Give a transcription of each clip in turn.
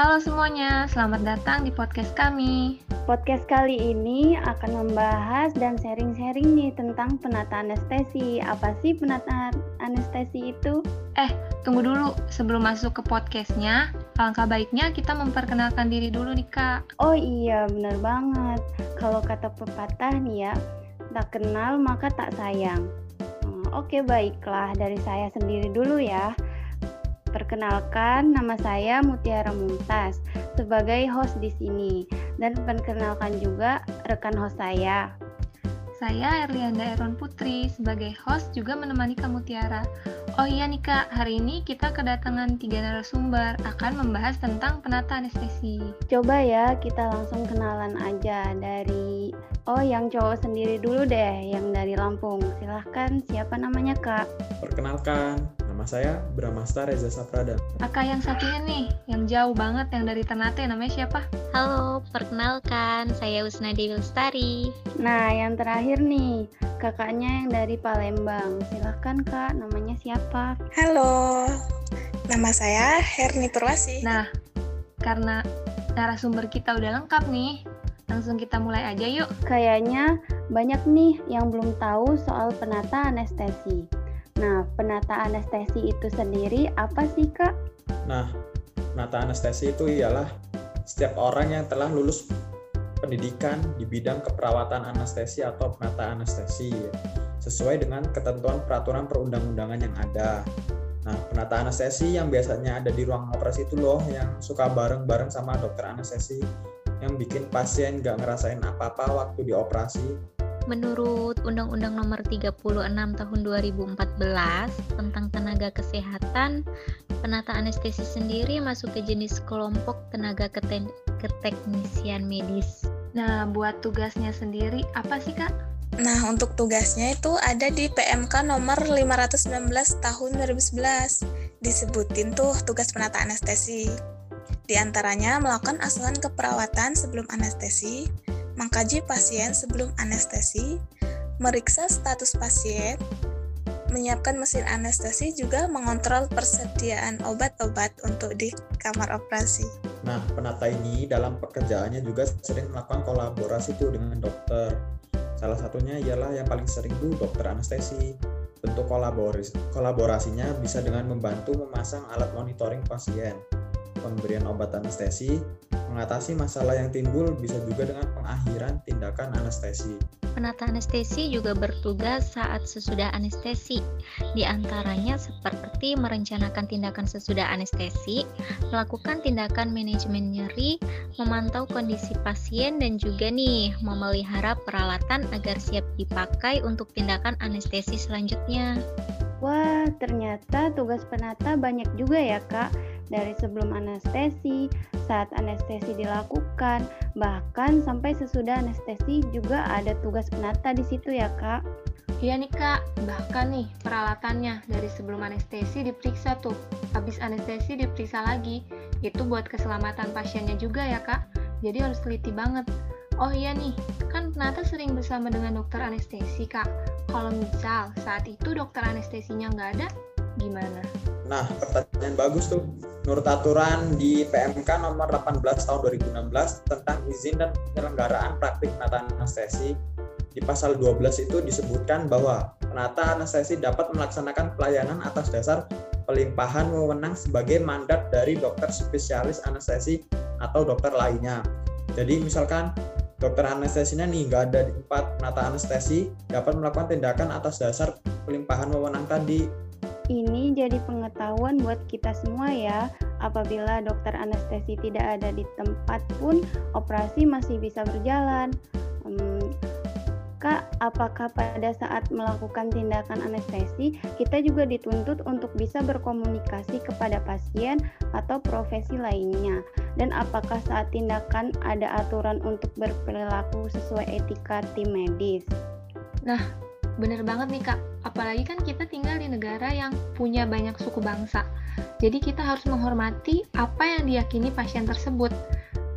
Halo semuanya, selamat datang di podcast kami. Podcast kali ini akan membahas dan sharing-sharing nih tentang penata anestesi. Apa sih penata anestesi itu? Eh, tunggu dulu. Sebelum masuk ke podcastnya, alangkah baiknya kita memperkenalkan diri dulu nih kak. Oh iya, bener banget. Kalau kata pepatah nih ya, tak kenal maka tak sayang. Hmm, Oke, baiklah. Dari saya sendiri dulu ya. Perkenalkan, nama saya Mutiara Mumtaz sebagai host di sini dan perkenalkan juga rekan host saya. Saya Erlianda Eron Putri sebagai host juga menemani Kamu Tiara. Oh iya nih kak, hari ini kita kedatangan tiga narasumber akan membahas tentang penata anestesi. Coba ya kita langsung kenalan aja dari Oh yang cowok sendiri dulu deh, yang dari Lampung. Silahkan, siapa namanya kak? Perkenalkan, nama saya Bramasta Reza Saprada. Kakak yang satunya nih, yang jauh banget yang dari Ternate namanya siapa? Halo, perkenalkan saya Usna Dewi Lestari. Nah yang terakhir nih, kakaknya yang dari Palembang. Silahkan kak, namanya siapa? Halo, nama saya Herni Purwasi. Nah, karena narasumber kita udah lengkap nih, langsung kita mulai aja yuk. Kayaknya banyak nih yang belum tahu soal penata anestesi. Nah, penata anestesi itu sendiri apa sih kak? Nah, penata anestesi itu ialah setiap orang yang telah lulus pendidikan di bidang keperawatan anestesi atau penata anestesi sesuai dengan ketentuan peraturan perundang-undangan yang ada. Nah, penata anestesi yang biasanya ada di ruang operasi itu loh yang suka bareng-bareng sama dokter anestesi yang bikin pasien nggak ngerasain apa-apa waktu dioperasi. Menurut Undang-Undang Nomor 36 Tahun 2014 tentang tenaga kesehatan, penata anestesi sendiri masuk ke jenis kelompok tenaga keten- keteknisian medis. Nah, buat tugasnya sendiri apa sih kak? Nah, untuk tugasnya itu ada di PMK nomor 519 tahun 2011. Disebutin tuh tugas penata anestesi. Di antaranya melakukan asuhan keperawatan sebelum anestesi, mengkaji pasien sebelum anestesi, meriksa status pasien, menyiapkan mesin anestesi juga mengontrol persediaan obat-obat untuk di kamar operasi. Nah, penata ini dalam pekerjaannya juga sering melakukan kolaborasi tuh dengan dokter. Salah satunya ialah yang paling sering tuh dokter anestesi. Bentuk kolaboris, kolaborasinya bisa dengan membantu memasang alat monitoring pasien, pemberian obat anestesi, mengatasi masalah yang timbul bisa juga dengan pengakhiran tindakan anestesi. Penata anestesi juga bertugas saat sesudah anestesi, di antaranya seperti merencanakan tindakan sesudah anestesi, melakukan tindakan manajemen nyeri, memantau kondisi pasien, dan juga nih memelihara peralatan agar siap dipakai untuk tindakan anestesi selanjutnya. Wah, ternyata tugas penata banyak juga ya kak. Dari sebelum anestesi, saat anestesi dilakukan, bahkan sampai sesudah anestesi juga ada tugas penata di situ ya kak. Iya nih kak, bahkan nih peralatannya dari sebelum anestesi diperiksa tuh, habis anestesi diperiksa lagi. Itu buat keselamatan pasiennya juga ya kak, jadi harus teliti banget. Oh iya nih, kan penata sering bersama dengan dokter anestesi kak. Kalau misal saat itu dokter anestesinya nggak ada, gimana? Nah, pertanyaan bagus tuh. Menurut aturan di PMK nomor 18 tahun 2016 tentang izin dan penyelenggaraan praktik penata anestesi, di pasal 12 itu disebutkan bahwa penata anestesi dapat melaksanakan pelayanan atas dasar pelimpahan wewenang sebagai mandat dari dokter spesialis anestesi atau dokter lainnya. Jadi misalkan dokter anestesinya nih nggak ada di tempat penata anestesi dapat melakukan tindakan atas dasar pelimpahan wewenang tadi Ini jadi pengetahuan buat kita semua ya. Apabila dokter anestesi tidak ada di tempat pun, operasi masih bisa berjalan. Hmm, Kak, apakah pada saat melakukan tindakan anestesi, kita juga dituntut untuk bisa berkomunikasi kepada pasien atau profesi lainnya? Dan apakah saat tindakan ada aturan untuk berperilaku sesuai etika tim medis? Bener banget nih kak, apalagi kan kita tinggal di negara yang punya banyak suku bangsa. Jadi kita harus menghormati apa yang diyakini pasien tersebut.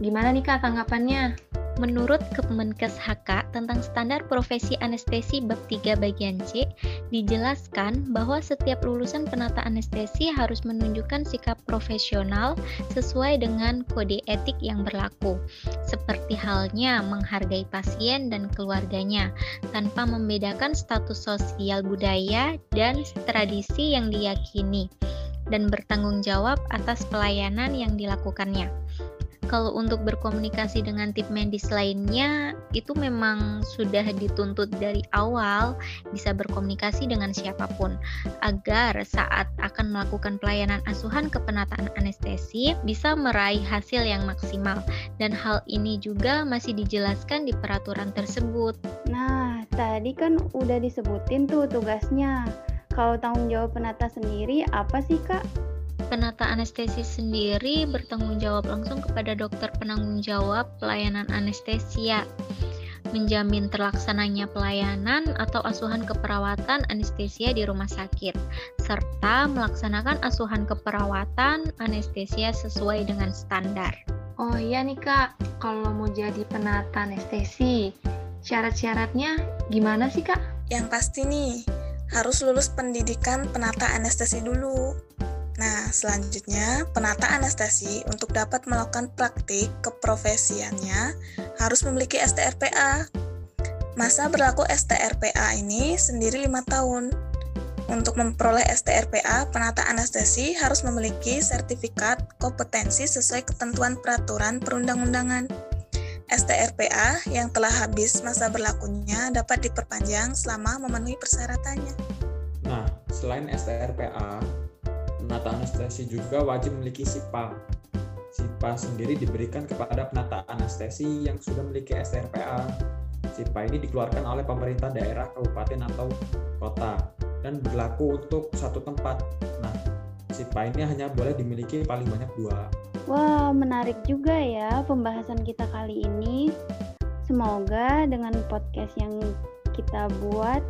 Gimana nih kak tanggapannya? Menurut Kemenkes HK tentang standar profesi anestesi bab 3 bagian C, dijelaskan bahwa setiap lulusan penata anestesi harus menunjukkan sikap profesional sesuai dengan kode etik yang berlaku, seperti halnya menghargai pasien dan keluarganya, tanpa membedakan status sosial budaya dan tradisi yang diyakini, dan bertanggung jawab atas pelayanan yang dilakukannya kalau untuk berkomunikasi dengan tim medis lainnya itu memang sudah dituntut dari awal bisa berkomunikasi dengan siapa pun agar saat akan melakukan pelayanan asuhan kepenataan anestesi bisa meraih hasil yang maksimal dan hal ini juga masih dijelaskan di peraturan tersebut. Nah, tadi kan udah disebutin tuh tugasnya. Kalau tanggung jawab penata sendiri apa sih, Kak? Penata anestesi sendiri bertanggung jawab langsung kepada dokter penanggung jawab pelayanan anestesia, menjamin terlaksananya pelayanan atau asuhan keperawatan anestesia di rumah sakit, serta melaksanakan asuhan keperawatan anestesia sesuai dengan standar. Oh iya nih kak, kalau mau jadi penata anestesi, syarat-syaratnya gimana sih kak? Yang pasti nih, harus lulus pendidikan penata anestesi dulu. Nah, selanjutnya, penata anestesi untuk dapat melakukan praktik keprofesiannya harus memiliki STRPA. Masa berlaku STRPA ini sendiri lima tahun. Untuk memperoleh STRPA, penata anestesi harus memiliki sertifikat kompetensi sesuai ketentuan peraturan perundang-undangan. STRPA yang telah habis masa berlakunya dapat diperpanjang selama memenuhi persyaratannya. Nah, selain STRPA, penata anestesi juga wajib memiliki SIPA. SIPA sendiri diberikan kepada penata anestesi yang sudah memiliki STRPA. SIPA ini dikeluarkan oleh pemerintah daerah, kabupaten, atau kota dan berlaku untuk satu tempat. Nah, SIPA ini hanya boleh dimiliki paling banyak dua. Wah, menarik juga ya pembahasan kita kali ini. Semoga dengan podcast yang kita buat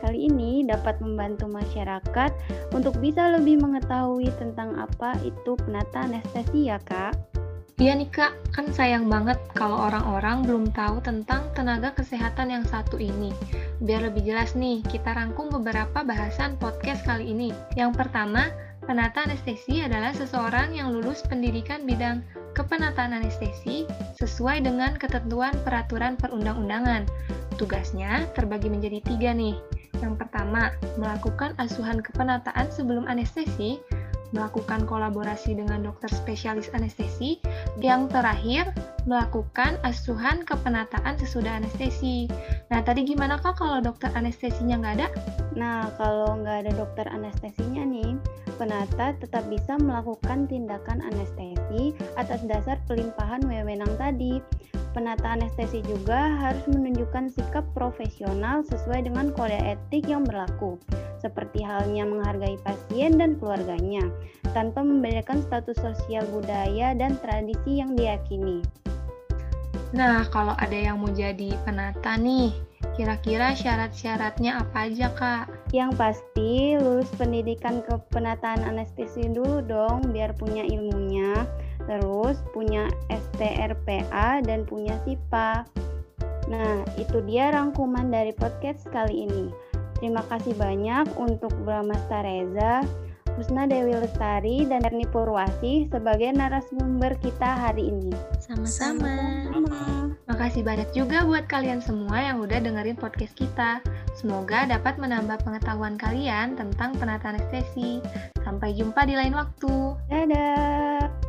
kali ini dapat membantu masyarakat untuk bisa lebih mengetahui tentang apa itu penata ya kak. Iya nih kak, kan sayang banget kalau orang-orang belum tahu tentang tenaga kesehatan yang satu ini. Biar lebih jelas nih, kita rangkum beberapa bahasan podcast kali ini. Yang pertama, penata anestesi adalah seseorang yang lulus pendidikan bidang kepenataan anestesi sesuai dengan ketentuan peraturan perundang-undangan. Tugasnya terbagi menjadi tiga nih, yang pertama, melakukan asuhan kepenataan sebelum anestesi, melakukan kolaborasi dengan dokter spesialis anestesi, yang terakhir, melakukan asuhan kepenataan sesudah anestesi. Nah, tadi gimana kak kalau dokter anestesinya nggak ada? Nah, kalau nggak ada dokter anestesinya nih, penata tetap bisa melakukan tindakan anestesi atas dasar pelimpahan wewenang tadi penata anestesi juga harus menunjukkan sikap profesional sesuai dengan kode etik yang berlaku, seperti halnya menghargai pasien dan keluarganya, tanpa membedakan status sosial budaya dan tradisi yang diyakini. Nah, kalau ada yang mau jadi penata nih, kira-kira syarat-syaratnya apa aja, Kak? Yang pasti lulus pendidikan kepenataan anestesi dulu dong, biar punya ilmunya terus punya STRPA dan punya SIPA. Nah, itu dia rangkuman dari podcast kali ini. Terima kasih banyak untuk Bramasta Reza, Husna Dewi Lestari, dan Erni Purwasi sebagai narasumber kita hari ini. Sama-sama. Makasih banyak juga buat kalian semua yang udah dengerin podcast kita. Semoga dapat menambah pengetahuan kalian tentang penata anestesi. Sampai jumpa di lain waktu. Dadah!